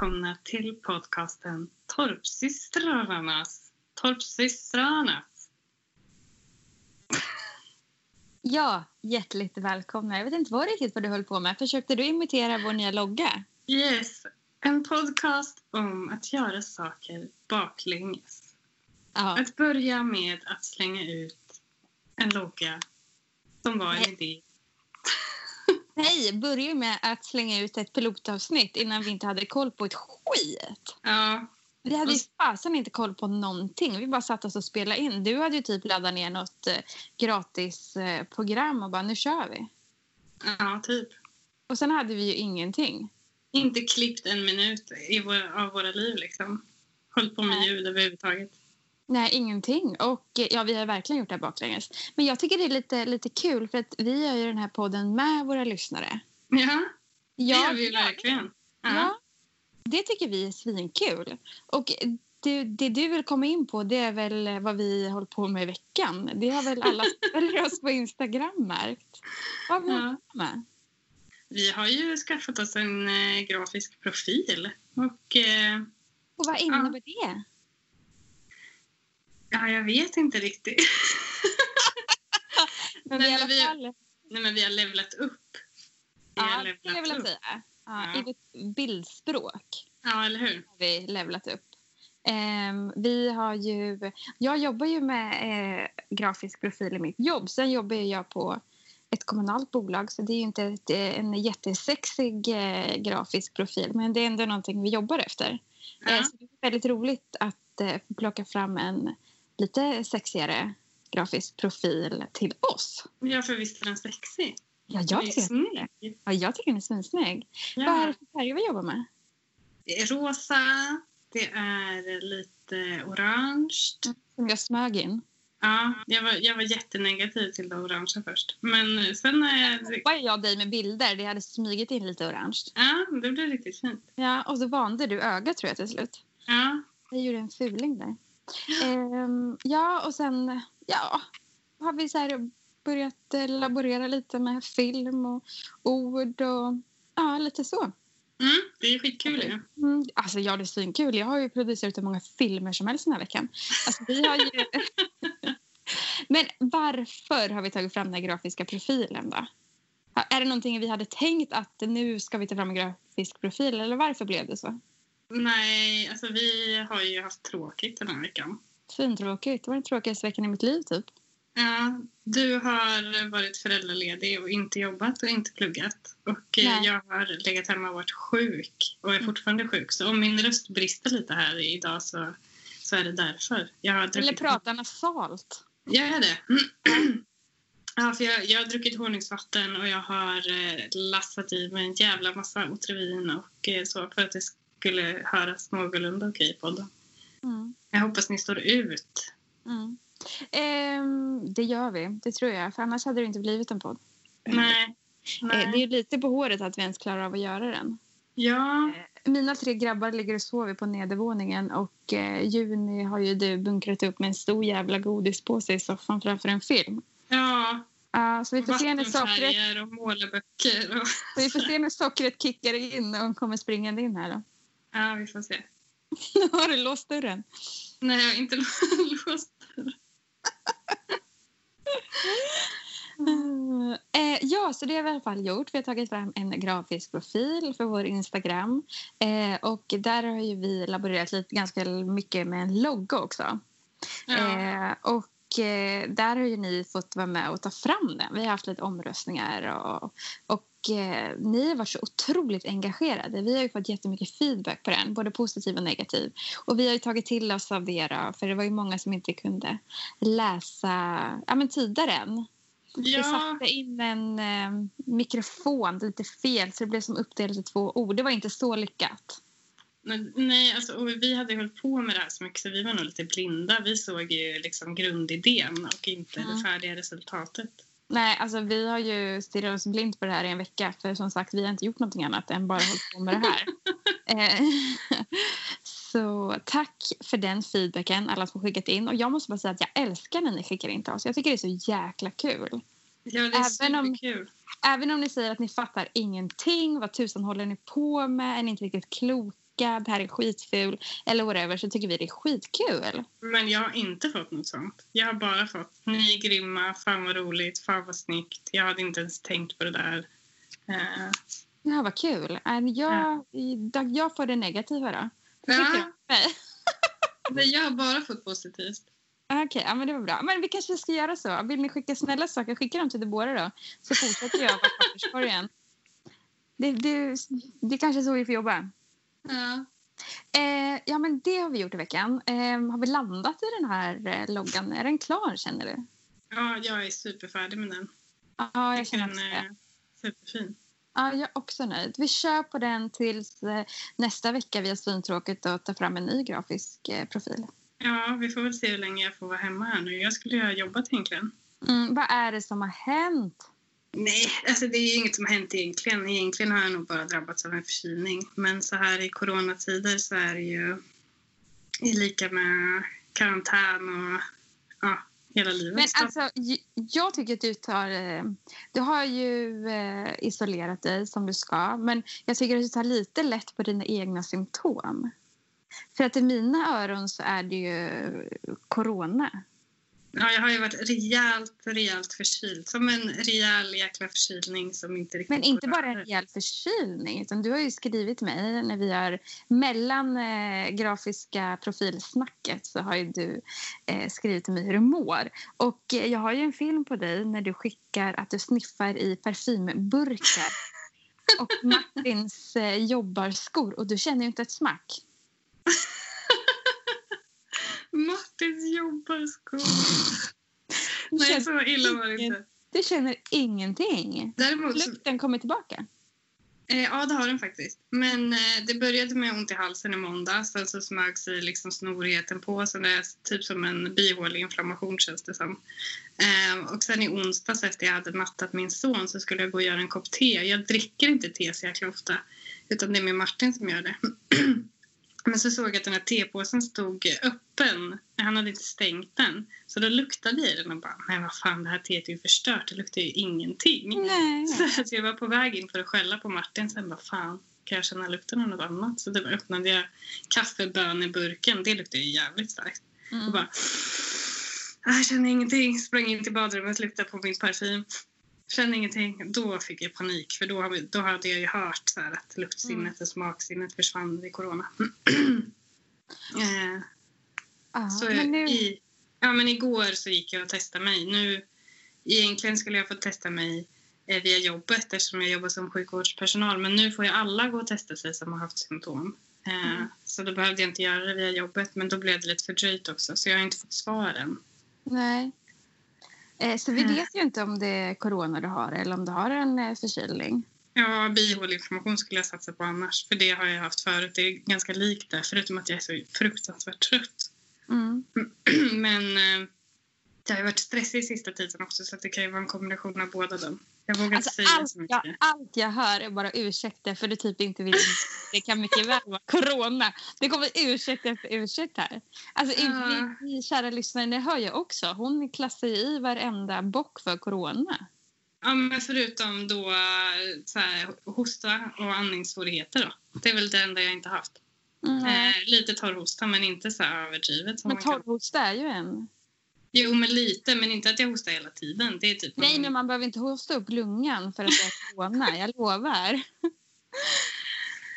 välkomna till podcasten Torpsystrarnas. Torpsystrarnas. Ja, hjärtligt välkomna. Jag vet inte vad riktigt vad du höll på med. Försökte du imitera vår nya logga? Yes, en podcast om att göra saker baklänges. Ja. Att börja med att slänga ut en logga som var en Nej. Idé. Nej, börja med att slänga ut ett pilotavsnitt innan vi inte hade koll på ett skit. Ja, Vi hade ju fasen inte koll på någonting. Vi bara satt oss och spelade in. Du hade ju typ laddat ner något eh, gratis eh, program och bara nu kör vi. ja, typ. Och sen hade vi ju ingenting. Inte klippt en minut i vår, av våra liv liksom. Hållit på med ljud överhuvudtaget. Nej, ingenting. Och eh, ja, vi har verkligen gjort det här baklänges. Men jag tycker det är lite, lite kul för att vi gör ju den här podden med våra lyssnare. Ja, det Ja, gör vi ju ja. verkligen. Ja. Ja. det tycker vi är svinkul. Och det, det du vill komma in på det är väl vad vi håller på med i veckan. Det har väl alla följer oss på Instagram märkt. Vad har vi Ja. med? Vi har ju skaffat oss en eh, grafisk profil. Och eh, Och vad innebär det? Ja, jag vet inte riktigt. Men Nej, men vi- fall... Nej, men vi har levlat upp. Vi Ja, det skulle jag vilja säga. Ja. I vårt bildspråk. Ja, eller hur? har vi levlat upp. Ehm, vi har ju, jag jobbar ju med eh, grafisk profil i mitt jobb. Sen jobbar jag på ett kommunalt bolag så det är ju inte ett, eh, en jättesexig eh, grafisk profil men det är ändå någonting vi jobbar efter. Eh, Ja. så det är väldigt roligt att eh, plocka fram en lite sexigare grafisk profil till oss. ja, för visst är den sexig. Ja, Den är jag tycker, snygg. ja, jag tycker den är svinsnygg. Vad är Ja. det för färger vi jobbar med? Det är rosa, det är lite orange. Som jag smög in. Ja, jag var, jag var jättenegativ till det orangea först. Men sen är det... var jag dig med bilder. Det hade smugit in lite orange. Ja, det blev riktigt fint. Ja, och så vande du ögat tror jag till slut. Ja, Jag gjorde en fuling där. Ehm, ja, och sen ja, har vi så här börjat laborera lite med film och ord och ja, lite så. mm, det är skitkul ju. Mm, alltså ja, det är svinkul. Jag har ju producerat hur många filmer som helst den här veckan. Alltså, vi har ju... Men varför har vi tagit fram den här grafiska profilen då? Är det någonting vi hade tänkt att nu ska vi ta fram en grafisk profil eller varför blev det så? Nej, alltså vi har ju haft tråkigt den här veckan. Svintråkigt. Det var den tråkigaste veckan i mitt liv typ. Ja, du har varit föräldraledig och inte jobbat och inte pluggat. Och eh, Nej. jag har legat hemma och varit sjuk och är fortfarande sjuk. Så om min röst brister lite här idag så, så är det därför. Jag har Eller druckit... prata nasalt. Jag är det. Ja, för jag, jag har druckit honungsvatten och jag har eh, lassat i mig en jävla massa Otrivin och eh, så för att det skulle höras någorlunda okej på podden. Mm. Jag hoppas ni står ut. Mm. Ehm, det gör vi, det tror jag. För annars hade det inte blivit en podd. Nej. Eh, Nej. det är lite på håret att vi ens klarar av att göra den. Ja. Mina tre grabbar ligger och sover på nedervåningen och eh, Juni har ju du bunkrat upp med en stor jävla godispåse i soffan framför en film. Ja. Ja, så vi får, se när sockret, och målarböcker. Och... så vi får se när sockret kickar in och hon kommer springande in här då. Ja, vi får se. har du låst dörren? Nej, jag har inte låst. Mm. Eh, ja, så det har vi i alla fall gjort. Vi har tagit fram en grafisk profil för vår Instagram. Eh, och där har ju vi laborerat lite ganska mycket med en logga också. Ja. Eh, och eh, där har ju ni fått vara med och ta fram den. Vi har haft lite omröstningar och, och eh, ni har varit så otroligt engagerade. Vi har ju fått jättemycket feedback på den, både positiv och negativ. Och vi har ju tagit till oss av det då, för det var ju många som inte kunde läsa ja, men tidigare än. Vi ja. satte in en eh, mikrofon lite fel så det blev som uppdelat i två ord. Det var inte så lyckat. Nej, alltså, och vi hade hållit på med det här så mycket så vi var nog lite blinda. Vi såg ju liksom grundidén och inte Mm. det färdiga resultatet. Nej, alltså vi har ju stirrat oss blint på det här i en vecka. För som sagt, vi har inte gjort någonting annat än bara hållit på med det här. Eh, Så tack för den feedbacken, alla som skickat in. Och jag måste bara säga att jag älskar när ni skickar in till oss. Jag tycker det är så jäkla kul. Ja, det är Även om-. Även om ni säger att ni fattar ingenting, vad tusan håller ni på med, är ni inte riktigt kloka korkad, det här är skitful eller whatever så tycker vi det är skitkul. Men jag har inte fått något sånt. Jag har bara fått ni är grymma, fan vad roligt, fan vad snyggt. Jag hade inte ens tänkt på det där. Uh, Ja, vad kul. Äh, Jag, jag får det negativa då. Det Ja. jag. Har bara fått positivt. Okej, ja, men det var bra. Men vi kanske ska göra så. Vill ni skicka snälla saker, skicka dem till Deborah då. Så fortsätter jag vara papperskorgen. Det, det, det är kanske är så vi får jobba. Ja. Eh, ja, men det har vi gjort i veckan. Eh, har vi landat i den här eh, loggan? Är den klar, känner du? ja, jag är superfärdig med den. Ja, jag Jag känner också det. är superfin. Ja, jag är också nöjd. Vi kör på den tills eh, nästa vecka vi har svintråkigt och tar fram en ny grafisk eh, profil. Ja, vi får väl se hur länge jag får vara hemma här nu. Jag skulle ju ha jobbat egentligen. Mm, vad är det som har hänt? Nej, alltså det är ju inget som har hänt egentligen. Egentligen har jag nog bara drabbats av en förkylning. Men så här i coronatider så är det ju är lika med karantän och ja, hela livet. Men alltså, jag tycker att du tar... Eh, du har ju eh, isolerat dig som du ska men jag tycker att du tar lite lätt på dina egna symptom. För att i mina öron så är det ju corona ja, jag har ju varit rejält, rejält förkyld. Som en rejäl jäkla förkylning som inte riktigt Men inte bara en rejäl förkylning. Utan du har ju skrivit mig när vi har mellan eh, grafiska profilsnacket så har ju du eh, skrivit till mig hur du mår. Och eh, jag har ju en film på dig när du skickar att du sniffar i parfymburkar och Martins eh, jobbarskor och du känner ju inte ett smack. Martins jobbarskor. Nej, så illa var det inte. du känner ingenting. Däremot Lukten kommer tillbaka. Eh, ja, det har den faktiskt. Men eh, det började med ont i halsen i måndag. Sen så smög sig liksom snorigheten på. Så det är typ som en bihåleinflammation känns det som. Eh, och sen i onsdags efter jag hade mattat min son så skulle jag gå och göra en kopp te. Jag dricker inte te så jäkla ofta. Utan det är min Martin som gör det. Men så såg jag att den här tepåsen stod öppen. Han hade inte stängt den. Så då luktade jag i den och bara, men vad fan det här teet är ju förstört. Det luktar ju ingenting. Nej. Så jag var på väg in för att skälla på Martin. Sen bara fan, kan jag känna lukten av något annat? Så då öppnade jag kaffeböneburken. Det luktade ju jävligt starkt. Och Mm. bara, "Ah, jag känner ingenting. Sprang in till badrummet, luktade på min parfym. Kände ingenting. Då fick jag panik. För då, då hade jag ju hört så här, att luktsinnet och smaksinnet försvann vid corona. eh, Ja, så men nu... i, ja, men igår så gick jag och testade mig. Nu, egentligen skulle jag få testa mig eh, via jobbet eftersom jag jobbar som sjukvårdspersonal. Men nu får ju alla gå och testa sig som har haft symptom. Eh, Mm. Så då behövde jag inte göra det via jobbet. Men då blev det lite fördröjt också. Så jag har inte fått svar än. Nej. Eh, så vi Mm. vet ju inte om det är corona du har eller om du har en eh, förkylning. Ja, bihåleinflammation skulle jag satsa på annars. För det har jag haft förut. Det är ganska likt det. Förutom att jag är så fruktansvärt trött. Mm. Men eh, det har ju varit stressigt sista tiden också. Så det kan ju vara en kombination av båda dem. Jag vågar Alltså, inte säga allt, så mycket. jag, allt jag hör är bara ursäkter för du typ inte vill. Det kan mycket väl vara corona. Det kommer ursäkt efter ursäkt här. Alltså, Ja. vi, vi, kära lyssnare, ni hör ju också. Hon klassar ju i varenda bock för corona. Ja, men förutom då så här, hosta och andningssvårigheter då. Det är väl det enda jag inte haft. Mm. Eh, lite torrhosta men inte så här överdrivet. Men torrhosta är ju en. Jo, men lite. Men inte att jag hostar hela tiden. Det är typ Nej, men man behöver inte hosta upp lungan för att det corona. Jag lovar.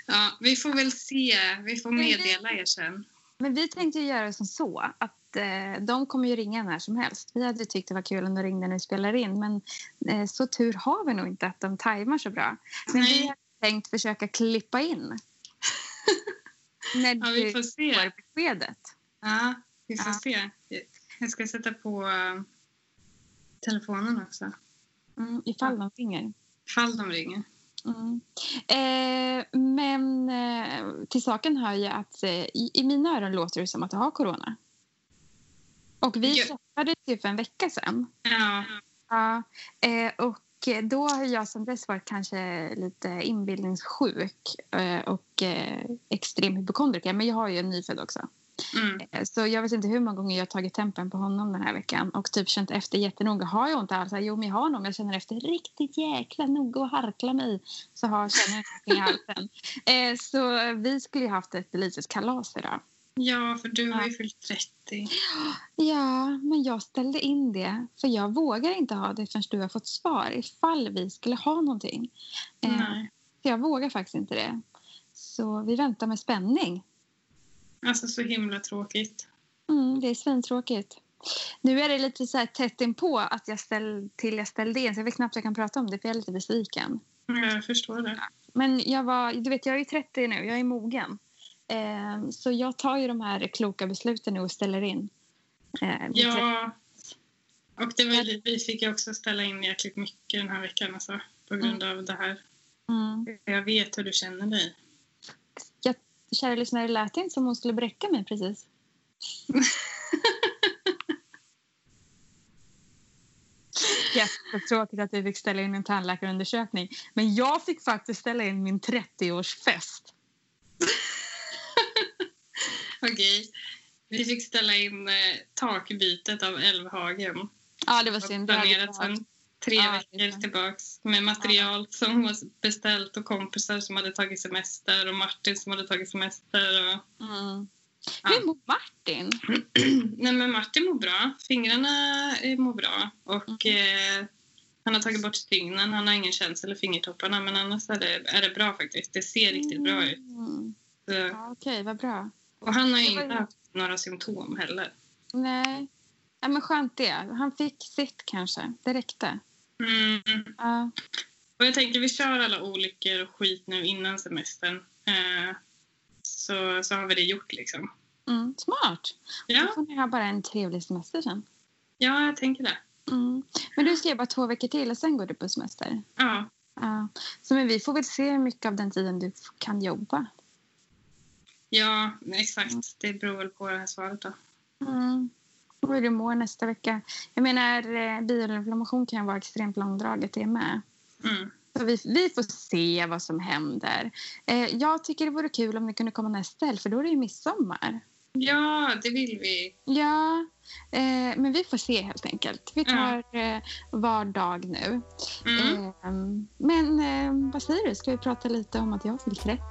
Ja, vi får väl se. Vi får det- meddela er sen. Men vi tänkte göra som så att eh, de kommer ju ringa när som helst. Vi hade tyckt det var kul om de ringde när vi spelar in men eh, så tur har vi nog inte att de tajmar så bra. Men Nej. vi har tänkt försöka klippa in när Ja, vi du får se. får beskedet. Ja, vi får Ja. se. Jag ska sätta på eh, telefonen också. Mm, ifall de ringer. Ifall de ringer. Mm. Eh, men eh, till saken hör ju att eh, i, i mina öron låter det som att du har corona. Och vi Ja. träffades ju för en vecka sedan. Ja, Ja, eh, och då har jag som dess varit kanske lite inbildningssjuk eh, och extrem hypokondriker. Men jag har ju en nyfödd också. Mm. Eh, Så jag vet inte hur många gånger jag har tagit tempen på honom den här veckan och typ känt efter jättenoga. Har jag ont halsen? Jo, men jag har nog. Jag känner efter riktigt jäkla noga och harkla mig så har, känner jag i halsen. Eh, så vi skulle ju haft ett litet kalas idag. Ja, för du har ju Ja. fyllt 30. Ja, men jag ställde in det för jag vågar inte ha det förrän du har fått svar ifall vi skulle ha någonting. Eh, Nej. så jag vågar faktiskt inte det. Så vi väntar med spänning. Alltså så himla tråkigt. Mm, det är svintråkigt. Nu är det lite så här tätt inpå att jag ställ, till jag ställde in så jag vet knappt jag kan prata om det för jag är lite besviken. Jag förstår det. Men jag var, du vet jag är ju 30 nu, jag är mogen. Eh, så jag tar ju de här kloka besluten nu och ställer in. Eh, vid 30. Ja. Och det var, ju- vi fick ju också ställa in jäkligt mycket den här veckan alltså, på grund av det här. Mm. Jag vet hur du känner dig. Jag, kära lyssnare, lät inte som hon skulle bräcka mig precis. Jättetråkigt att vi fick ställa in en tandläkarundersökning. Men jag fick faktiskt ställa in min 30-årsfest. Okej. Vi fick ställa in eh, takbytet av Älvhagen. Ja, det var synd. Det hade sedan tre Ja, veckor tillbaks med material som var beställt och kompisar som hade tagit semester och Martin som hade tagit semester. Och... Mm. Ja. Hur mår Martin? Nej, men Martin mår bra. Fingrarna mår bra. Och Mm. eh, han har tagit bort stygnen. Han har ingen känsel i fingertopparna. Men annars är det, är det bra faktiskt. Det ser riktigt bra ut. Mm. Så, Ja, Okej, vad bra. och han har ju inte haft några symptom heller. Nej. Ja, men skönt det. Han fick sitt kanske. Det räckte. Mm. Ja. Och jag tänker vi kör alla olyckor och skit nu innan semestern. Eh, så, så har vi det gjort liksom. Mm. Smart. Då Ja, får ni ha bara en trevlig semester sen. ja jag tänker det. Mm. Men du ska ju bara två veckor till och sen går du på semester. Ja, Ja. Så men vi får väl se hur mycket av den tiden du kan jobba. ja exakt. Det beror väl på det här svaret då. Mm. Hur du mår nästa vecka. Jag menar, eh, bioinflammation kan vara extremt långdraget det med. Mm. Så vi, vi får se vad som händer. Eh, jag tycker det vore kul om ni kunde komma nästa helg för då är det ju midsommar. Ja, det vill vi. Ja, eh, men vi får se helt enkelt. Vi tar eh, var dag nu. Mm. Eh, men eh, vad säger du, ska vi prata lite om att jag fyllt 30?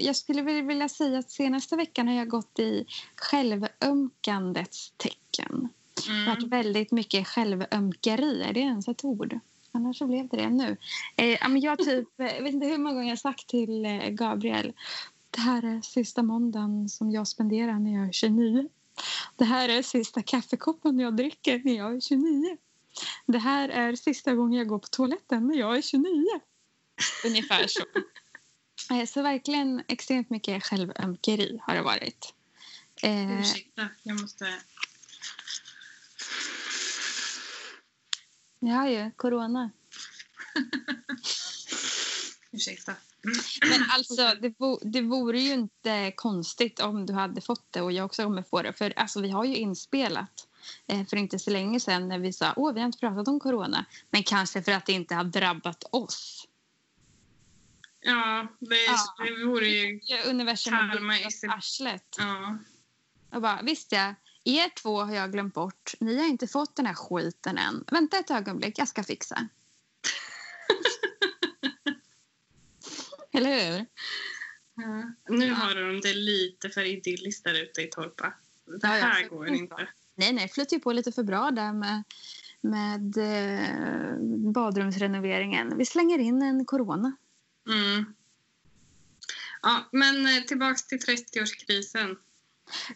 Jag skulle vilja säga att senaste veckan har jag gått i självömkandets tecken. Det har varit Mm. väldigt mycket självömkeri. Är det ens ett ord? Annars så blev det det nu. Eh, jag, typ, jag vet inte hur många gånger jag sagt till eh, Gabriel det här är sista måndagen som jag spenderar när jag är 29. Det här är sista kaffekoppen jag dricker när jag är 29. Det här är sista gången jag går på toaletten när jag är 29. Ungefär så. Så verkligen extremt mycket självömkeri har det varit. Eh, Ursäkta, jag måste... jag har ju corona. Ursäkta. Men alltså, det, vo, det vore ju inte konstigt om du hade fått det och jag också kommer få det. För alltså, vi har ju inspelat eh, för inte så länge sedan när vi sa åh vi har inte pratat om corona. Men kanske för att det inte har drabbat oss. Ja, det, Ja. det vore ju... Universum har Karma oss a- arslet. Ja. Och bara, visst ja, er två har jag glömt bort. Ni har inte fått den här skiten än. Vänta ett ögonblick, jag ska fixa. Eller hur? ja. Nu har de det lite för idylliskt där ute i Torpa. Det Ja, ja. här går inte. Nej, nej, flyter på lite för bra där med, med eh, badrumsrenoveringen. Vi slänger in en corona. Mm. Ja, men eh, tillbaks till 30-årskrisen.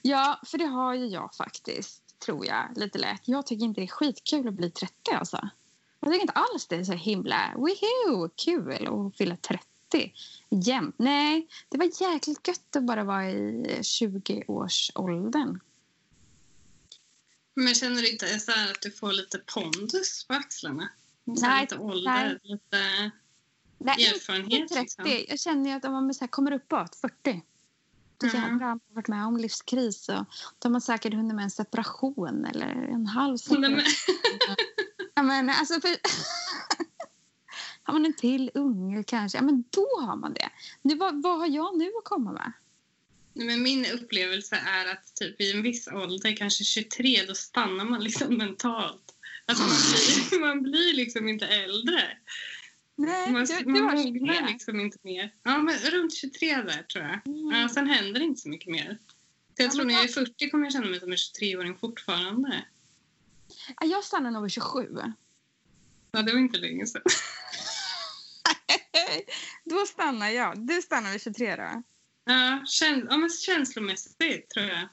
Ja, för det har ju jag faktiskt, tror jag, lite lätt. Jag tycker inte det är skitkul att bli 30 alltså. Jag tycker inte alls det är så himla woohoo, kul att fylla 30 jämt. Nej, det var jäkligt gött att bara vara i 20-årsåldern. Men känner du inte så här att du får lite pondus på axlarna? Nej, lite ålder, nej. lite Nej, erfarenhet. inte 30. Liksom. Jag känner att om man så här kommer uppåt, 40. Då jävlar har man varit med om livskris. Och då har man säkert hunnit med en separation eller en halv separation. Ja, men, alltså, för... har man en till unge kanske, ja, men då har man det. Nu, vad, vad har jag nu att komma med? men min upplevelse är att typ i en viss ålder, kanske 23, då stannar man liksom mentalt. Alltså man blir, man blir liksom inte äldre. Nej, Man, man har mognar 23. liksom inte mer. Ja, men runt 23 där tror jag. Mm. Ja, sen händer det inte så mycket mer. Så jag Ja, tror när jag är vad- 40 kommer jag känna mig som en 23-åring fortfarande. Ja, jag stannar nog vid 27. Ja, det var inte länge sedan. då stannar jag. Du stannar vid 23 då? Ja, käns ja men känslomässigt tror jag.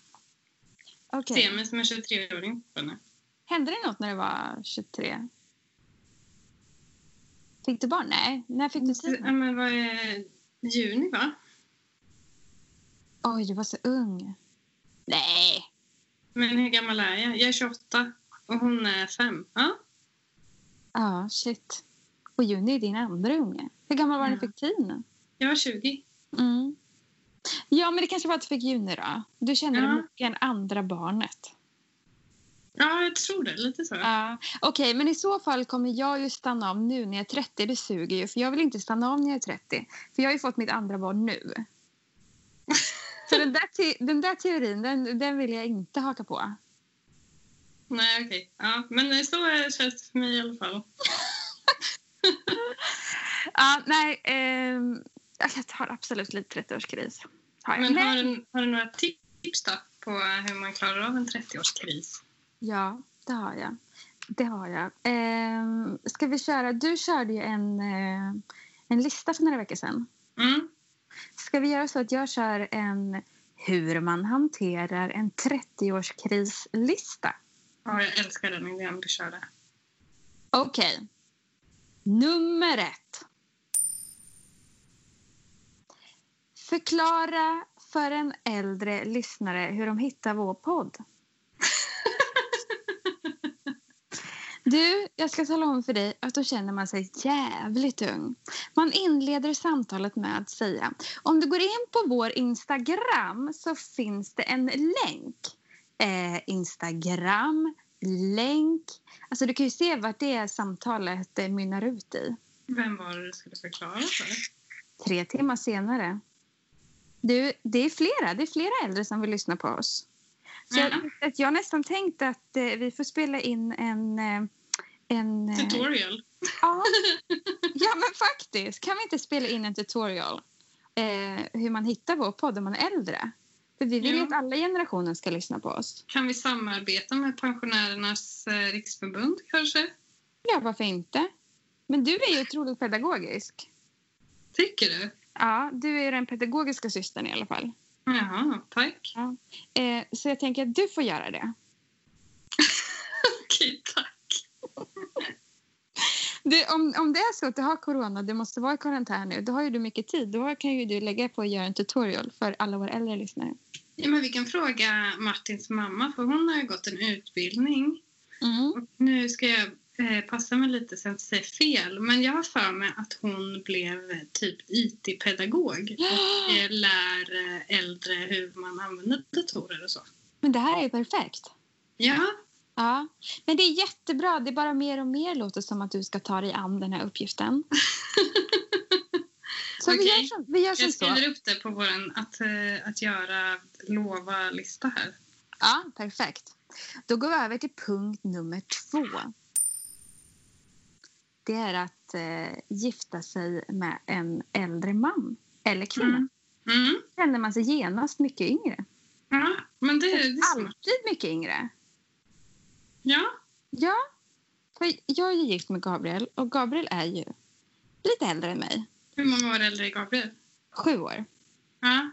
Okej. Ser mig som en 23-åring fortfarande. Hände det något när du var 23? Fick du barn? Nej. När fick du Ja, tid? men vad är juni va? Oj, du var så ung. Nej. Men hur gammal är jag? Jag är 28 och hon är 5. Ja, Ja, shit. Och Juni är din andra unge. Hur gammal var du när du Ja. fick Tina? jag var 20. Mm. Ja, men det kanske var att du fick Juni då. Du kände dig Ja. mycket än andra barnet. Ja, jag tror det. Lite så. Ja. Okej, men i så fall kommer jag ju stanna av nu när jag är 30. Det suger ju, för jag vill inte stanna av när jag är 30. För jag har ju fått mitt andra barn nu. Så den där, te- den där teorin, den, den vill jag inte haka på. Nej, okej. Ja, men så känns det för mig i alla fall. Ja, nej, ehm, jag tar absolut lite 30-årskris. Har jag. Men har du, har du några tips då på hur man klarar av en 30-årskris? Ja, det har jag. Det har jag. Ehm, ska vi köra? Du körde ju en, eh, en lista för några veckor sedan. Mm. Ska vi göra så att jag kör en hur man hanterar en 30-årskrislista? Ja, jag älskar den idén du körde. Okej. Nummer ett. Förklara för en äldre lyssnare hur de hittar vår podd. Du, jag ska tala om för dig att då känner man sig jävligt ung. Man inleder samtalet med att säga om du går in på vår Instagram så finns det en länk. Eh, Instagram, länk. Alltså du kan ju se vart det samtalet eh, mynnar ut i. Vem var det du skulle förklara för? Tre timmar senare. Du, det är flera. Det är flera äldre som vill lyssna på oss. Så jag, har nästan tänkt att eh, vi får spela in en... En eh, Tutorial. ja. ja, men faktiskt. Kan vi inte spela in en tutorial eh, hur man hittar vår podd om man är äldre? För vi vill ju Ja. att alla generationer ska lyssna på oss. Kan vi samarbeta med Pensionärernas eh, riksförbund kanske? Ja, varför inte? Men du är ju otroligt pedagogisk. Tycker du? Ja, du är den pedagogiska systern i alla fall. Jaha, tack. Eh, så jag tänker att du får göra det. Okej, tack. Du, om, om det är så att du har corona du måste vara i karantän nu, då har ju du mycket tid. Då kan ju du lägga på att göra en tutorial för alla våra äldre lyssnare. Ja, men vi kan fråga Martins mamma, för hon har ju gått en utbildning. Mm. Och nu ska jag eh, passa mig lite så jag inte säger fel. Men jag har för mig att hon blev typ IT-pedagog och eh, lär eh, äldre hur man använder datorer och så. Men det här är ju perfekt. Ja, Ja, men det är jättebra. Det är bara mer och mer låter som att du ska ta dig an den här uppgiften. Så vi Okej. gör, som, vi gör som jag så. skriver upp det på vår att, eh, att göra lova-lista här. Ja, perfekt. Då går vi över till punkt nummer två. Det är att eh, gifta sig med en äldre man eller kvinna. Mm. Mm. känner man sig genast mycket yngre. Ja, men det, det är smart. Alltid mycket yngre. Ja, Ja, för jag är gift med Gabriel och Gabriel är ju lite äldre än mig. hur många år äldre är Gabriel? Sju år. Ja,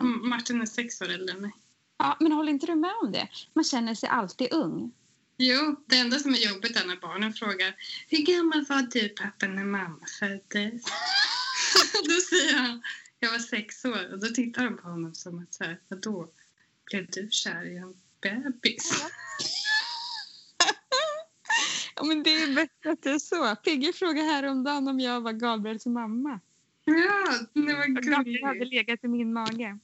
Mm, Martin är sex år äldre än mig. Ja, men håller inte du med om det? Man känner sig alltid ung. Jo, det enda som är jobbigt är när barnen frågar Hur gammal var du pappa när mamma föddes? då säger han Jag var sex år och då tittar de på honom som att så här, Vadå? Blev du kär i en bebis? Ja, men det är bättre att det är så. Pigge frågade häromdagen om jag var Gabriels mamma. Ja, det var Och Gabriel hade gulligt. legat i min mage.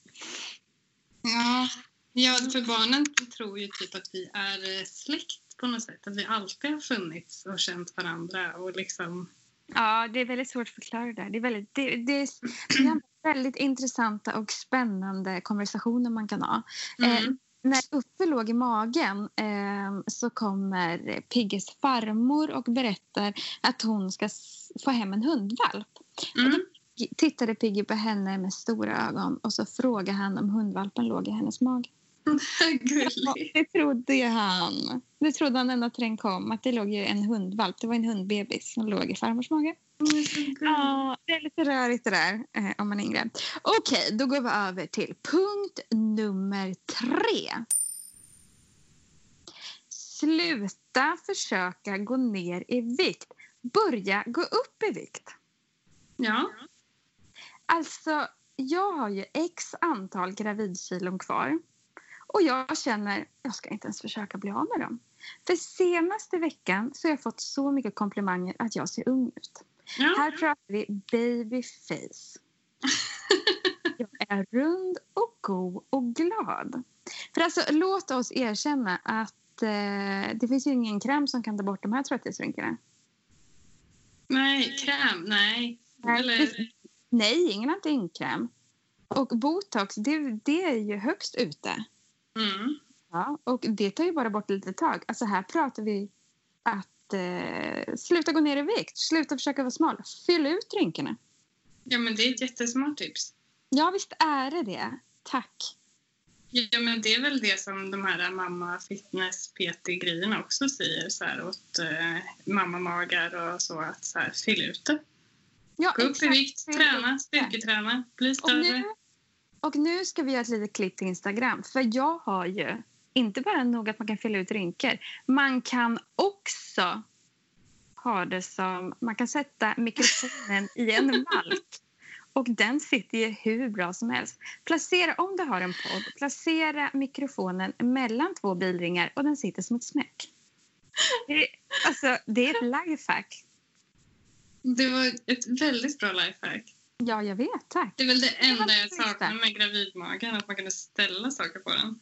Ja, ja, för barnen tror ju typ att vi är eh, släkt på något sätt. Att vi alltid har funnits och känt varandra och liksom... Ja, det är väldigt svårt att förklara det. Det är väldigt, det, det är, det är väldigt intressanta och spännande konversationer man kan ha. Mm. När Uffe låg i magen eh, så kommer Pigges farmor och berättar att hon ska få hem en hundvalp. Mm. Tittade Piggy på henne med stora ögon och så frågade han om hundvalpen låg i hennes mage. Gulligt. Det trodde han. Det trodde han ända till den kom. Att det låg en hundvalp. Det var en hundbebis som låg i farmors mage. Ja, det är lite rörigt det där eh, om man är yngre. Okej, då går vi över till punkt nummer tre. Sluta försöka gå ner i vikt. Börja gå upp i vikt. Ja. Alltså, jag har ju x antal gravidkilon kvar. Och jag känner jag ska inte ens försöka bli av med dem. För senaste veckan så har jag fått så mycket komplimanger att jag ser ung ut. ja. Här pratar vi babyface. Jag är rund och god och glad. För alltså, låt oss erkänna att eh, det finns ju ingen kräm som kan ta bort de här trötthetsrynkorna. Nej, kräm. Nej. Nej, Eller, Nej, ingen antikräm. Och botox, det, det är ju högst ute. Mm. Ja, och det tar ju bara bort lite tag. Alltså här pratar vi att eh, sluta gå ner i vikt, sluta försöka vara smal, fyll ut rynkorna. Ja, men det är ett jättesmart tips. Ja, visst är det det. Tack. Ja, men det är väl det som de här mamma fitness PT-grejerna också säger så här, åt eh, mammamagar och så att så här, fyll ut det. Ja, Gå upp i vikt, träna, styrketräna, bli Och större. nu, och nu ska vi göra ett litet klipp till Instagram. För jag har ju inte bara nog att man kan fylla ut rynkor. Man kan också ha det som... Man kan sätta mikrofonen i en malk. Och den sitter ju hur bra som helst. Placera, om du har en podd, placera mikrofonen mellan två bilringar och den sitter som ett smäck. Det, är- alltså, det är ett lifehack. Det var ett väldigt bra lifehack. Ja, jag vet. Tack. Det är väl det enda jag saknar med gravidmagen, att man kunde ställa saker på den.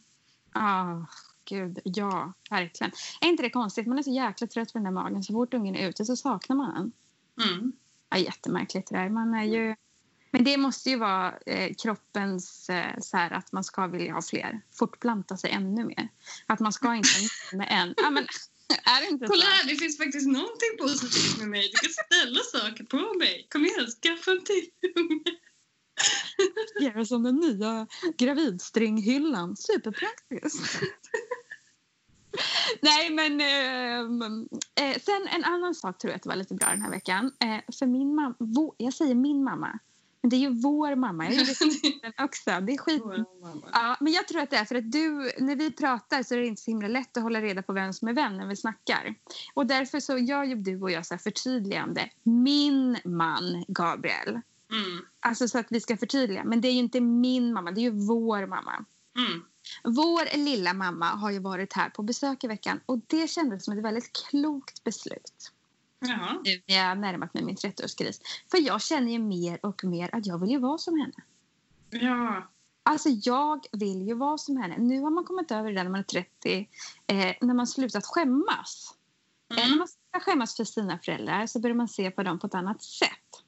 Ah, gud, ja, verkligen. Är inte det konstigt? Man är så jäkla trött på den där magen. Så fort ungen är ute så saknar man den. Mm. Ja, jättemärkligt det där. Man är ju... Men det måste ju vara eh, kroppens eh, så här att man ska vilja ha fler. Fortplanta sig ännu mer. Att man ska inte med en. Ja, men, är det inte Kolla så? här, det finns faktiskt någonting positivt med mig. Du kan ställa saker på mig. Kom igen, skaffa en till unge. Göra som den nya gravidstringhyllan. Superpraktiskt. Nej, men... ehm, eh, sen en annan sak tror jag att det var lite bra den här veckan. Eh, för min mamma... Jag säger min mamma. Men det är ju vår mamma. Jag den också. Det är skit... Ja, men jag tror att det är för att du, när vi pratar så är det inte så himla lätt att hålla reda på vem som är vem när vi snackar. Och därför så gör ju du och jag så här förtydligande. Min man Gabriel. Mm. Alltså så att vi ska förtydliga. Men det är ju inte min mamma, det är ju vår mamma. Mm. Vår lilla mamma har ju varit här på besök i veckan och det kändes som ett väldigt klokt beslut. Jaha. Nu när jag närmat mig min 30-årskris. För jag känner ju mer och mer att jag vill ju vara som henne. Ja. Alltså jag vill ju vara som henne. Nu har man kommit över det där när man är 30. Eh, när man slutat skämmas. Eh, när Mm. man slutar skämmas för sina föräldrar så börjar man se på dem på ett annat sätt.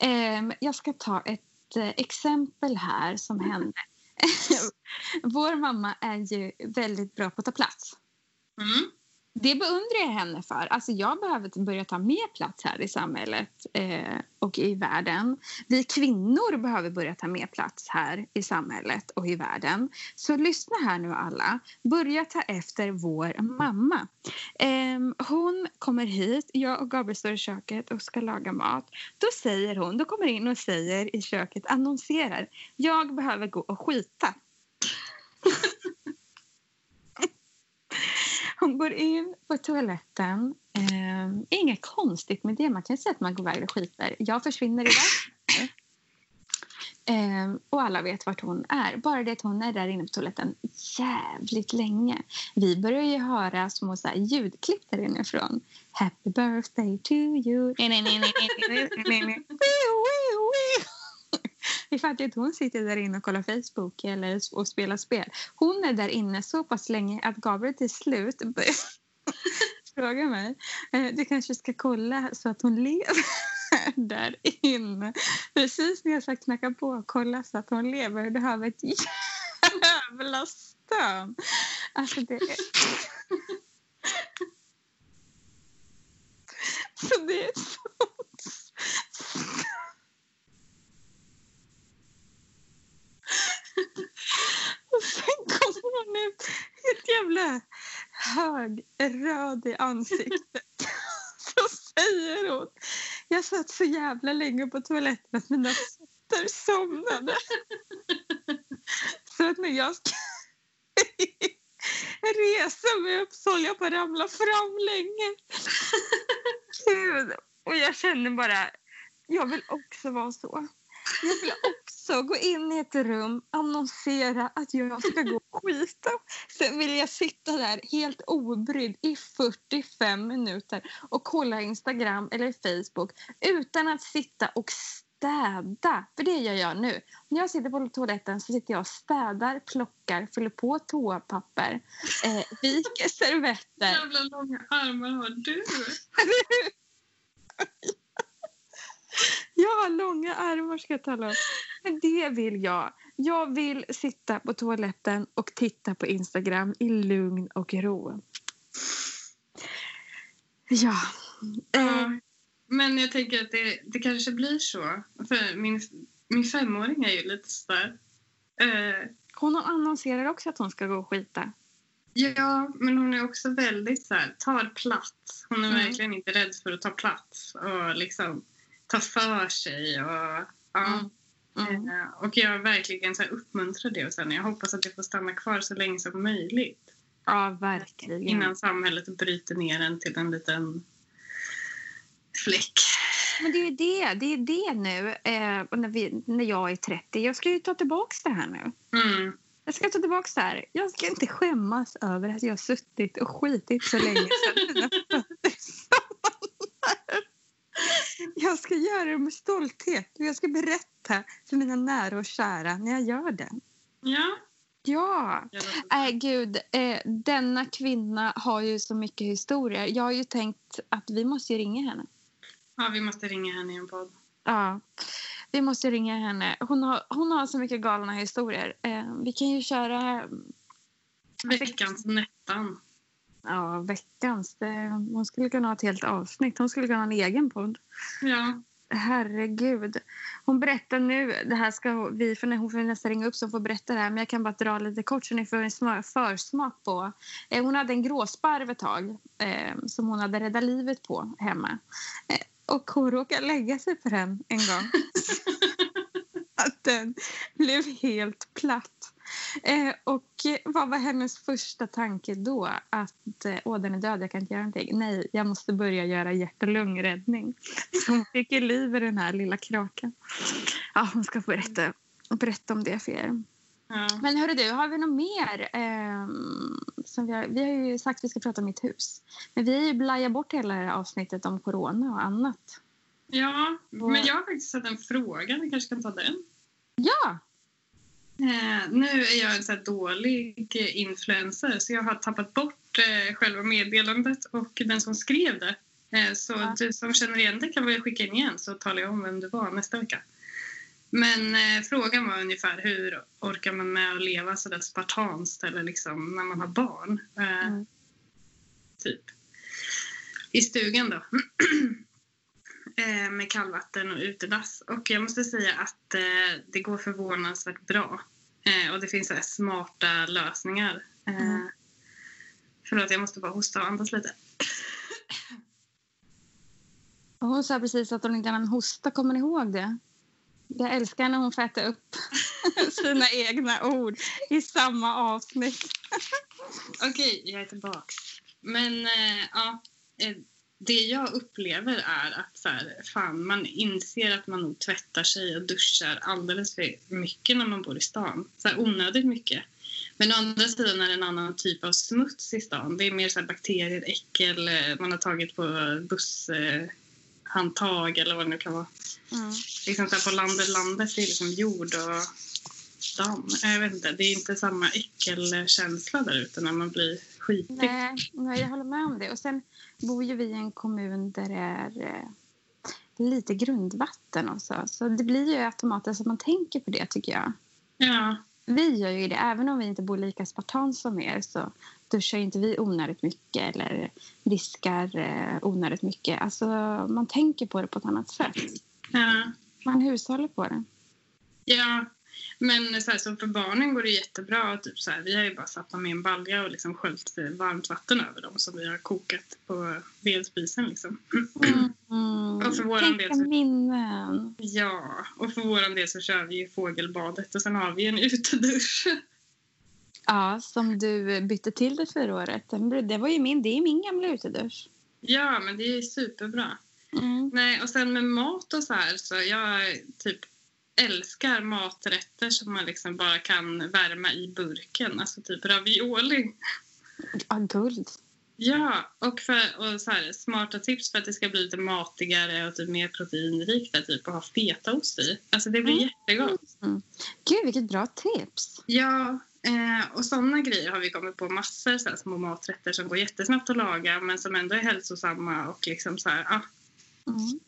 Eh, jag ska ta ett eh, exempel här som hände. Vår mamma är ju väldigt bra på att ta plats. Mm. Det beundrar jag henne för. Alltså jag behöver börja ta mer plats här i samhället eh, och i världen. Vi kvinnor behöver börja ta mer plats här i samhället och i världen. Så lyssna här nu alla. Börja ta efter vår mamma. Eh, hon kommer hit, jag och Gabriel står i köket och ska laga mat. Då säger hon, då kommer in och säger i köket, annonserar. Jag behöver gå och skita. Hon går in på toaletten. Eh, inget konstigt med det. Man kan säga att man går iväg och skiter. Jag försvinner iväg. Eh, och alla vet vart hon är. Bara det att hon är där inne på toaletten jävligt länge. Vi börjar ju höra små så här, ljudklipp där inifrån. Happy birthday to you. Nej, nej, nej, nej, nej, nej, nej, ifall att hon sitter där inne och kollar Facebook eller och spelar spel. Hon är där inne så pass länge att Gabriel till slut frågar mig. Eh, du kanske ska kolla så att hon lever där inne. Precis när jag ska knacka på och kolla så att hon lever. Du har ett jävla stön. Alltså det är... Så det är så... Och sen kommer hon ut helt jävla hög, röd i ansiktet. Så säger hon... Jag satt så jävla länge på toaletten att mina fötter somnade. Så att när jag ska resa mig upp så håller jag på att ramla fram länge. Gud. Och jag känner bara, jag vill också vara så. Jag vill också gå in i ett rum, annonsera att jag ska gå och skita. Sen vill jag sitta där helt obrydd i 45 minuter och kolla Instagram eller Facebook utan att sitta och städa. För det gör jag nu. När jag sitter på toaletten så sitter jag och städar, plockar, fyller på toapapper, eh, viker servetter. Jävla långa armar har du. jag har långa armar ska jag tala om. Men det vill jag. Jag vill sitta på toaletten och titta på Instagram i lugn och ro. Ja. ja. Men jag tänker att det, det kanske blir så. För min, min femåring är ju lite sådär... Eh, hon annonserar också att hon ska gå och skita. Ja, men hon är också väldigt så här, tar plats. Hon är mm. verkligen inte rädd för att ta plats och liksom ta för sig. Och, ja. Mm. Mm. Eh, och jag verkligen så här, uppmuntrar det och sen jag hoppas att det får stanna kvar så länge som möjligt. Ja, verkligen. Innan samhället bryter ner den till en liten fläck. Men det är det, det, är det nu, eh, när, vi, när jag är 30. Jag ska ju ta tillbaka det här nu. Mm. Jag ska ta tillbaka det här. Jag ska inte skämmas över att jag har suttit och skitit så länge sedan Jag ska göra det med stolthet jag ska berätta för mina nära och kära när jag gör det. Ja. Ja. Äh, gud, eh, denna kvinna har ju så mycket historier. Jag har ju tänkt att vi måste ringa henne. Ja, vi måste ringa henne i en podd. Ja, vi måste ringa henne. Hon har, hon har så mycket galna historier. Eh, vi kan ju köra... Veckans Nettan. Ja, veckans. Det, hon skulle kunna ha ett helt avsnitt. Hon skulle kunna ha en egen podd. Ja. Herregud. Hon berättar nu, det här ska vi, för hon får nästan ringa upp så hon får berätta det här, men jag kan bara dra lite kort så ni får en försmak på. Eh, hon hade en gråsparv ett tag eh, som hon hade räddat livet på hemma. Eh, och hon råkade lägga sig på den en gång. att den blev helt platt. Eh, och vad var hennes första tanke då? Att eh, åh, den är död, jag kan inte göra någonting. Nej, jag måste börja göra hjärt och lungräddning. Så hon fick i liv i den här lilla kraken. Ja, hon ska berätta, berätta om det för er. Ja. Men hörru du, har vi något mer? Eh, som vi, har, vi har ju sagt att vi ska prata om mitt hus. Men vi har ju blajat bort hela det här avsnittet om corona och annat. Ja, och... men jag har faktiskt sett en fråga. Vi kanske kan ta den? Ja! Eh, nu är jag en så dålig influencer så jag har tappat bort eh, själva meddelandet och den som skrev det. Eh, så ja. du som känner igen det kan väl skicka in igen så talar jag om vem du var nästa vecka. Men eh, frågan var ungefär hur orkar man med att leva så där spartanskt eller liksom när man har barn? Eh, mm. Typ. I stugan då. Eh, med kallvatten och utedass. Och jag måste säga att eh, det går förvånansvärt bra. Eh, och det finns så smarta lösningar. Mm. Förlåt, jag måste bara hosta och andas lite. Hon sa precis att hon inte kan hosta. Kommer ni ihåg det? Jag älskar när hon får äta upp sina egna ord i samma avsnitt. Okej, jag är tillbaka. Men äh, ja, det jag upplever är att så här, fan, man inser att man nog tvättar sig och duschar alldeles för mycket när man bor i stan. Så här, onödigt mycket. Men å andra sidan är det en annan typ av smuts i stan. Det är mer så här bakterier, äckel, eh, man har tagit på busshållplatser handtag eller vad det nu kan vara. Mm. Liksom så här på landet, landet det är liksom jord och damm. Jag vet inte, det är inte samma äckelkänsla där ute när man blir skitig. Nej, nej, jag håller med om det. Och sen bor ju vi i en kommun där det är eh, lite grundvatten och så. Så det blir ju automatiskt att man tänker på det tycker jag. Ja, Vi gör ju det, även om vi inte bor lika spartanskt som er så duschar inte vi onödigt mycket eller diskar eh, onödigt mycket. Alltså man tänker på det på ett annat sätt. ja. Man hushåller på det. Ja, men så, här, så för barnen går det jättebra. Typ så här, vi har ju bara satt dem i en balja och liksom sköljt varmt vatten över dem som vi har kokat på vedspisen. Liksom. Mm. Och för våran del så- minnen. Ja, och för vår del så kör vi ju fågelbadet och sen har vi en utedusch. Ja, som du bytte till det förra året. Det var ju min, det är min gamla utedusch. Ja, men det är superbra. Mm. Nej, och sen med mat och så här så jag typ älskar maträtter som man liksom bara kan värma i burken. Alltså typ ravioli. Ja, guld. Ja, och, för, och så här, smarta tips för att det ska bli lite matigare och typ mer proteinrikt typ att ha fetaost i. Alltså det blir Mm. jättegott. Gud, vilket bra tips. Ja, eh, och sådana grejer har vi kommit på massor så här, små maträtter som går jättesnabbt att laga men som ändå är hälsosamma och liksom så här, ah, Mm.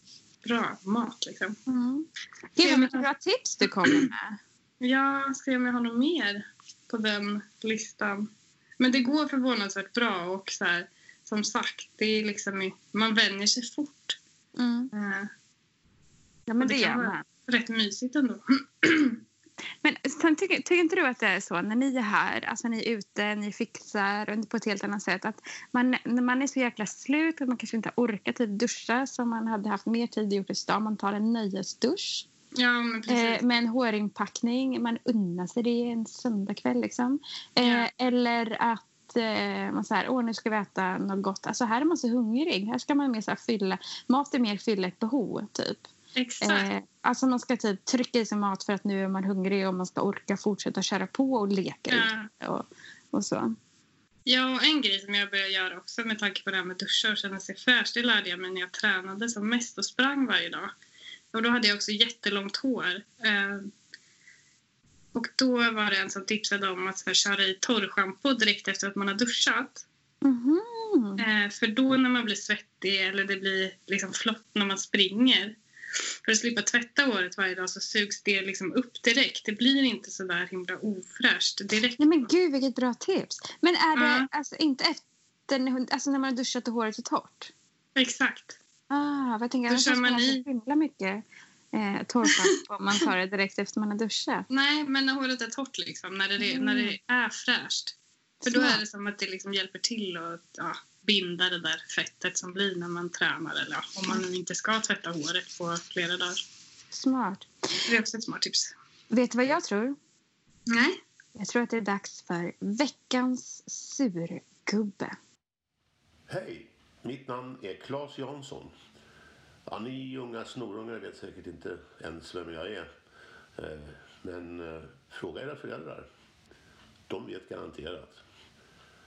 Bra mat liksom. Mm. Gud, vad mycket bra tips du kommer med. Ja, ska om jag har något mer på den listan. Men det går förvånansvärt bra och så här, som sagt, det är liksom, man vänjer sig fort. Mm. Eh, Ja, men det det kan vara- rätt mysigt ändå. Men sen tycker, tycker inte du att det är så när ni är här, alltså ni är ute, ni fixar och på ett helt annat sätt att man, när man är så jäkla slut att man kanske inte orkar typ duscha som man hade haft mer tid gjort i stan, man tar en nöjesdusch Ja, men precis. eh, med en hårinpackning, man unnar sig det en söndagkväll liksom. Eh, Ja. Eller att eh, man säger åh nu ska vi äta något gott, alltså här är man så hungrig, här ska man mer så här fylla, mat är mer fylla ett behov typ. Exakt. Eh, alltså man ska typ trycka i sig mat för att nu är man hungrig och man ska orka fortsätta köra på och leka Ja. och, och så. Ja, och en grej som jag började göra också med tanke på det här med duscha och känna sig fräsch, det lärde jag mig när jag tränade som mest och sprang varje dag. Och då hade jag också jättelångt hår. Eh, och då var det en som tipsade om att här, köra i torrschampo direkt efter att man har duschat. Mhm. Eh, för då när man blir svettig eller det blir liksom flott när man springer för att slippa tvätta håret varje dag så sugs det liksom upp direkt. Det blir inte så där himla ofräscht direkt. Nej men gud vilket bra tips. Men är det Ja. alltså inte efter, alltså när man har duschat och håret är torrt? Exakt. Ah, jag tänker, måste man i- så himla mycket eh, torrschampo om man tar det direkt efter man har duschat. Nej, men när håret är torrt liksom, när det, Mm. när det är fräscht. För då är det som att det liksom hjälper till att ja, binda det där fettet som blir när man tränar eller om man nu inte ska tvätta håret på flera dagar. Smart. Det är också ett smart tips. Vet du vad jag tror? Nej. Jag tror att det är dags för veckans surgubbe. Hej! Mitt namn är Claes Jansson. Ja, ni unga snorungar vet säkert inte ens vem jag är. Eh, Men eh, fråga era föräldrar. De vet garanterat.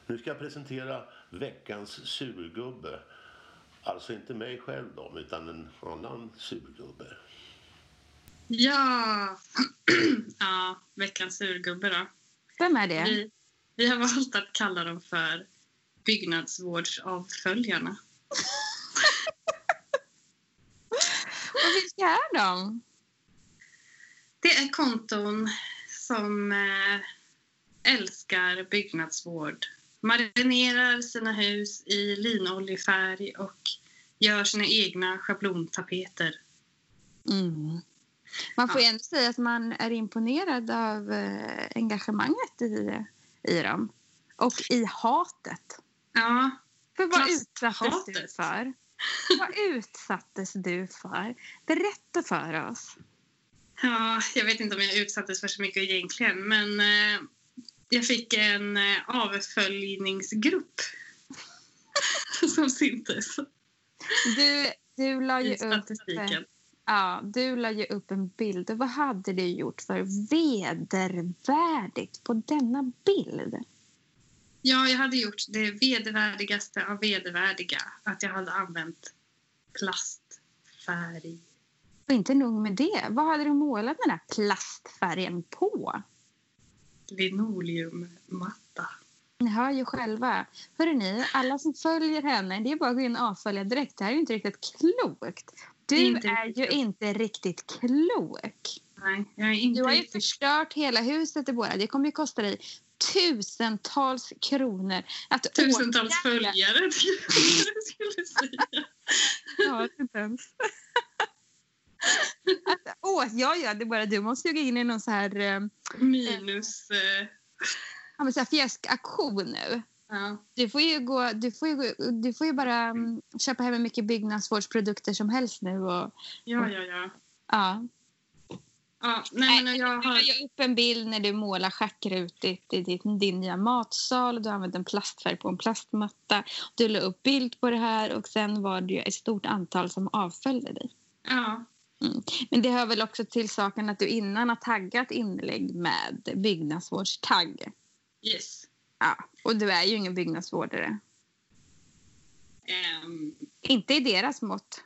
Nu ska jag presentera veckans surgubbe. Alltså inte mig själv då, utan en annan surgubbe. Ja! ja, veckans surgubbe då. Vem är det? Vi, vi har valt att kalla dem för byggnadsvårdsavföljarna. Och vilka är de? Det är konton som eh, älskar byggnadsvård. Marinerar sina hus i linoljefärg och gör sina egna schablontapeter. Mm. Man får Ja. ändå säga att man är imponerad av eh, engagemanget i, i dem. Och i hatet. Ja, För vad utsattes du för? Vad utsattes du för? Berätta för oss. ja, jag vet inte om jag utsattes för så mycket egentligen men eh, jag fick en eh, avföljningsgrupp som syntes Du, du la ju upp... eh. Ja, du la ju upp en bild. Vad hade du gjort för vedervärdigt på denna bild? Ja, jag hade gjort det vedervärdigaste av vedervärdiga. Att jag hade använt färg. Och inte nog med det. Vad hade du målat den där plastfärgen på? Linoleummatta. Ni hör ju själva. Hörru ni, alla som följer henne, det är bara att gå in och avfölja direkt. Det här är ju inte riktigt klokt. Du Inte är riktigt ju inte riktigt klok. Nej, jag är inte Du har ju riktigt... förstört hela huset, Deborah. Det kommer ju kosta dig tusentals kronor att Tusentals åtgärda- följare, det jag skulle säga. Ja, inte ens. att, åh, ja, ja, det är bara du måste ju gå in i någon så här, eh, Minus... Eh, ja, men så här fjäskaktion nu. ja. Du får ju, gå, du får ju, du får ju bara mm, köpa hem hur mycket byggnadsvårdsprodukter som helst nu. Och, ja, ja, ja. ja. ja nej, men jag Du har... la upp en bild när du målar schackrutigt i din, din nya matsal. Du använde en plastfärg på en plastmatta. Du la upp bild på det här och sen var det ett stort antal som avföljde dig. Ja, Men det hör väl också till saken att du innan har taggat inlägg med byggnadsvårdstagg. yes. Ja, och du är ju ingen byggnadsvårdare. Ehm, Inte i deras mått.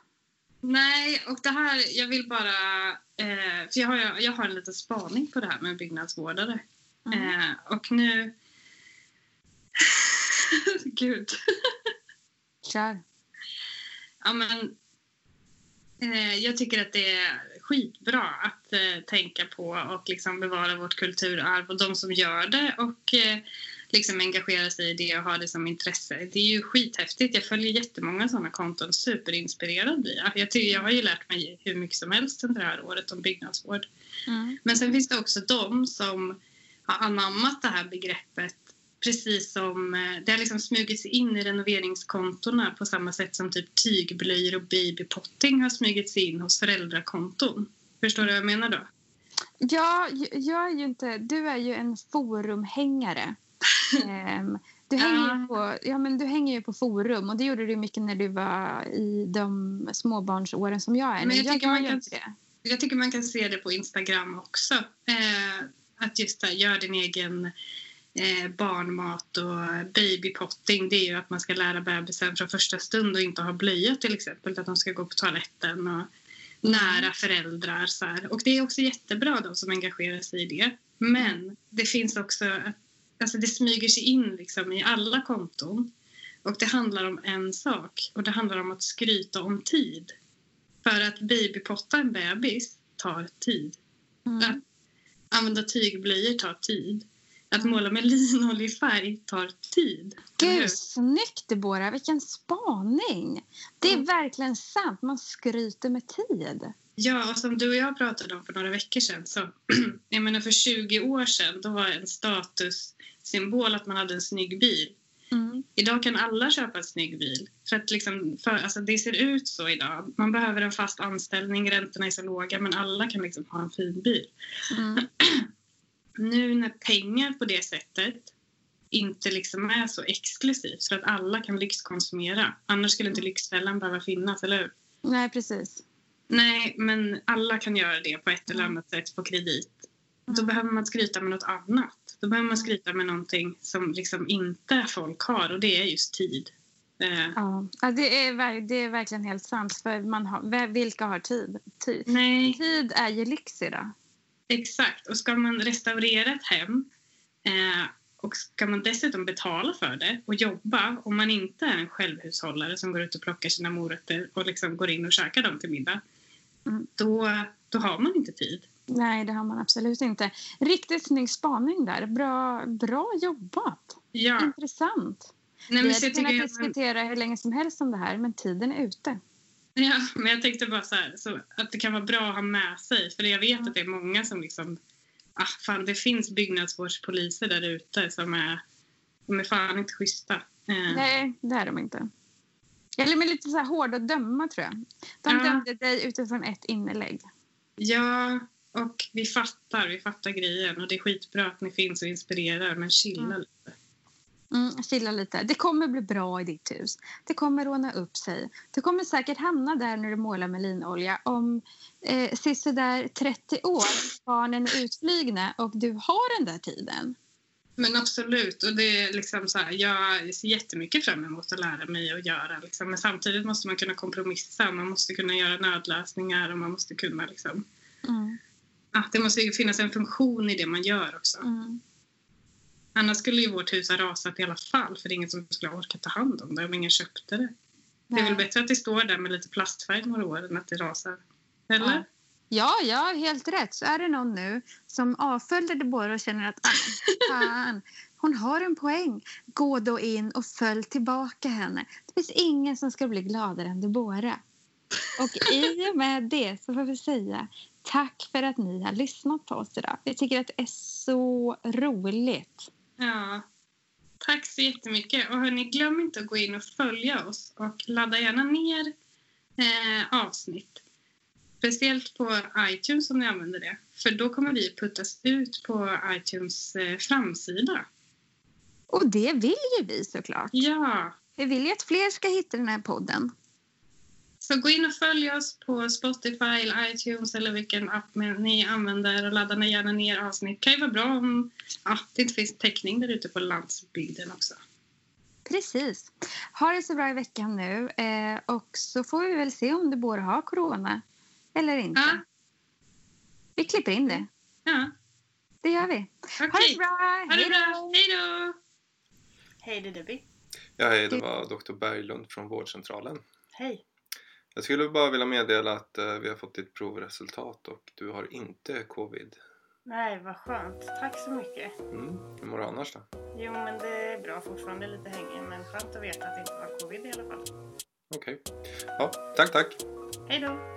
nej, och det här... Jag vill bara... Eh, för jag har, jag har en liten spaning på det här med byggnadsvårdare. Mm. Eh, och nu... Gud. Kör. Ja, men, jag tycker att det är skitbra att eh, tänka på och liksom bevara vårt kulturarv och de som gör det och eh, liksom engagera sig i det och ha det som intresse. Det är ju skithäftigt. Jag följer jättemånga sådana konton. Superinspirerad blir jag. Jag, tycker, jag har ju lärt mig hur mycket som helst under det här året om byggnadsvård. Mm. Men sen finns det också de som har anammat det här begreppet precis som eh, det har liksom smugit sig in i renoveringskontona på samma sätt som typ tygblöjor och babypotting har smugit sig in hos föräldrakonton. Förstår du vad jag menar då? Ja, jag är ju inte... Du är ju en forumhängare. Ehm, du, hänger ju på, ja, men du hänger ju på forum och det gjorde du mycket när du var i de småbarnsåren som jag är. Men jag jag tycker man kan- det. Jag tycker man kan se det på Instagram också. Eh, att just gör din egen eh, barnmat och babypotting. Det är ju att man ska lära bebisen från första stund och inte ha blöja till exempel. Att de ska gå på toaletten och nära föräldrar. Så här. Och det är också jättebra de som engagerar sig i det. Men det finns också, alltså det smyger sig in liksom i alla konton. Och det handlar om en sak och det handlar om att skryta om tid. För att babypotta en bebis tar tid. Mm. Använda tygblöjor tar tid. Att måla med linoljefärg tar tid. Gud, snyggt Deborah! Vilken spaning! Det är Mm. verkligen sant. Man skryter med tid. Ja, och som du och jag pratade om för några veckor sedan. Så, jag menar för 20 år sedan då var en statussymbol att man hade en snygg bil. Mm. Idag kan alla köpa en snygg bil. För att liksom, för, alltså det ser ut så idag. Man behöver en fast anställning, räntorna är så låga men alla kan liksom ha en fin bil. Mm. Nu när pengar på det sättet inte liksom är så exklusivt för att alla kan lyxkonsumera. Annars skulle inte Lyxfällan behöva finnas, eller hur? Nej, precis. Nej, men alla kan göra det på ett eller annat sätt på kredit. Då Mm. behöver man skryta med något annat. Då behöver man skryta med någonting som liksom inte folk har och det är just tid. Eh, Ja, det, är, det är verkligen helt sant. För man har, vilka har tid? tid? nej, Tid är ju lyx idag. Exakt. Och ska man restaurera ett hem eh, och ska man dessutom betala för det och jobba om man inte är en självhushållare som går ut och plockar sina morötter och liksom går in och käkar dem till middag. Mm. Då, då har man inte tid. Nej, det har man absolut inte. Riktigt snygg spaning där. Bra, bra jobbat. Ja, Intressant. nej, Vi men så hade kunnat man- diskutera hur länge som helst om det här, men tiden är ute. Ja, men jag tänkte bara så här, så att det kan vara bra att ha med sig. För jag vet att det är många som liksom... Ah, fan, det finns byggnadsvårdspoliser där ute som är... De är fan inte schyssta. Eh, Nej, det är de inte. Eller med lite så här hårda att döma, tror jag. De Ja. dömde dig utifrån ett inlägg. Ja, och vi fattar. Vi fattar grejen. Och det är skitbra att ni finns och inspirerar. Men chilla Mm. lite. Mm, chilla lite. Det kommer bli bra i ditt hus. Det kommer råna upp sig. Du kommer säkert hamna där när du målar med linolja om eh, sisådär 30 år. Barnen är utflygna och du har den där tiden. Men absolut. Och det är liksom så här, jag ser jättemycket fram emot att lära mig att göra. Liksom. Men samtidigt måste man kunna kompromissa. Man måste kunna göra nödlösningar och man måste kunna liksom... Mm. Ah, det måste ju finnas en funktion i det man gör också. Mm. Annars skulle ju vårt hus ha rasat i alla fall för det är ingen som skulle orka ta hand om det om ingen köpte det. Det är väl Nej. bättre att det står där med lite plastfärg några år än att det rasar. Eller? Ja, ja, helt rätt. Så är det någon nu som avföljde Deborah och känner att ah, fan, hon har en poäng. Gå då in och följ tillbaka henne. Det finns ingen som ska bli gladare än Deborah. Och i och med det så får vi säga tack för att ni har lyssnat på oss idag. Vi tycker att det är så roligt. Ja. Tack så jättemycket. Och hörni, glöm inte att gå in och följa oss och ladda gärna ner eh, avsnitt. Speciellt på iTunes om ni använder det. För då kommer vi puttas ut på iTunes eh, framsida. Och det vill ju vi såklart. Ja, Vi vill ju att fler ska hitta den här podden. Så gå in och följ oss på Spotify eller iTunes eller vilken app ni använder och ladda gärna ner avsnitt. Det kan ju vara bra om ja, det inte finns täckning där ute på landsbygden också. Precis. Ha det så bra i veckan nu. Eh, och så får vi väl se om du både har corona eller inte. Ja, Vi klipper in det. ja. Det gör vi. okej. Ha det så bra. Ha det Hej bra. Hej då! Hej, det är Debbie. Ja, hej, det var Dr. Berglund från vårdcentralen. Hej. Jag skulle bara vilja meddela att eh, vi har fått ditt provresultat och du har inte covid. Nej, vad skönt. Tack så mycket. Mm. Hur mår du annars då? Jo, men det är bra. Fortfarande lite hängig, men skönt att veta att det inte var covid i alla fall. Okej. Ja, tack, tack. Hej då!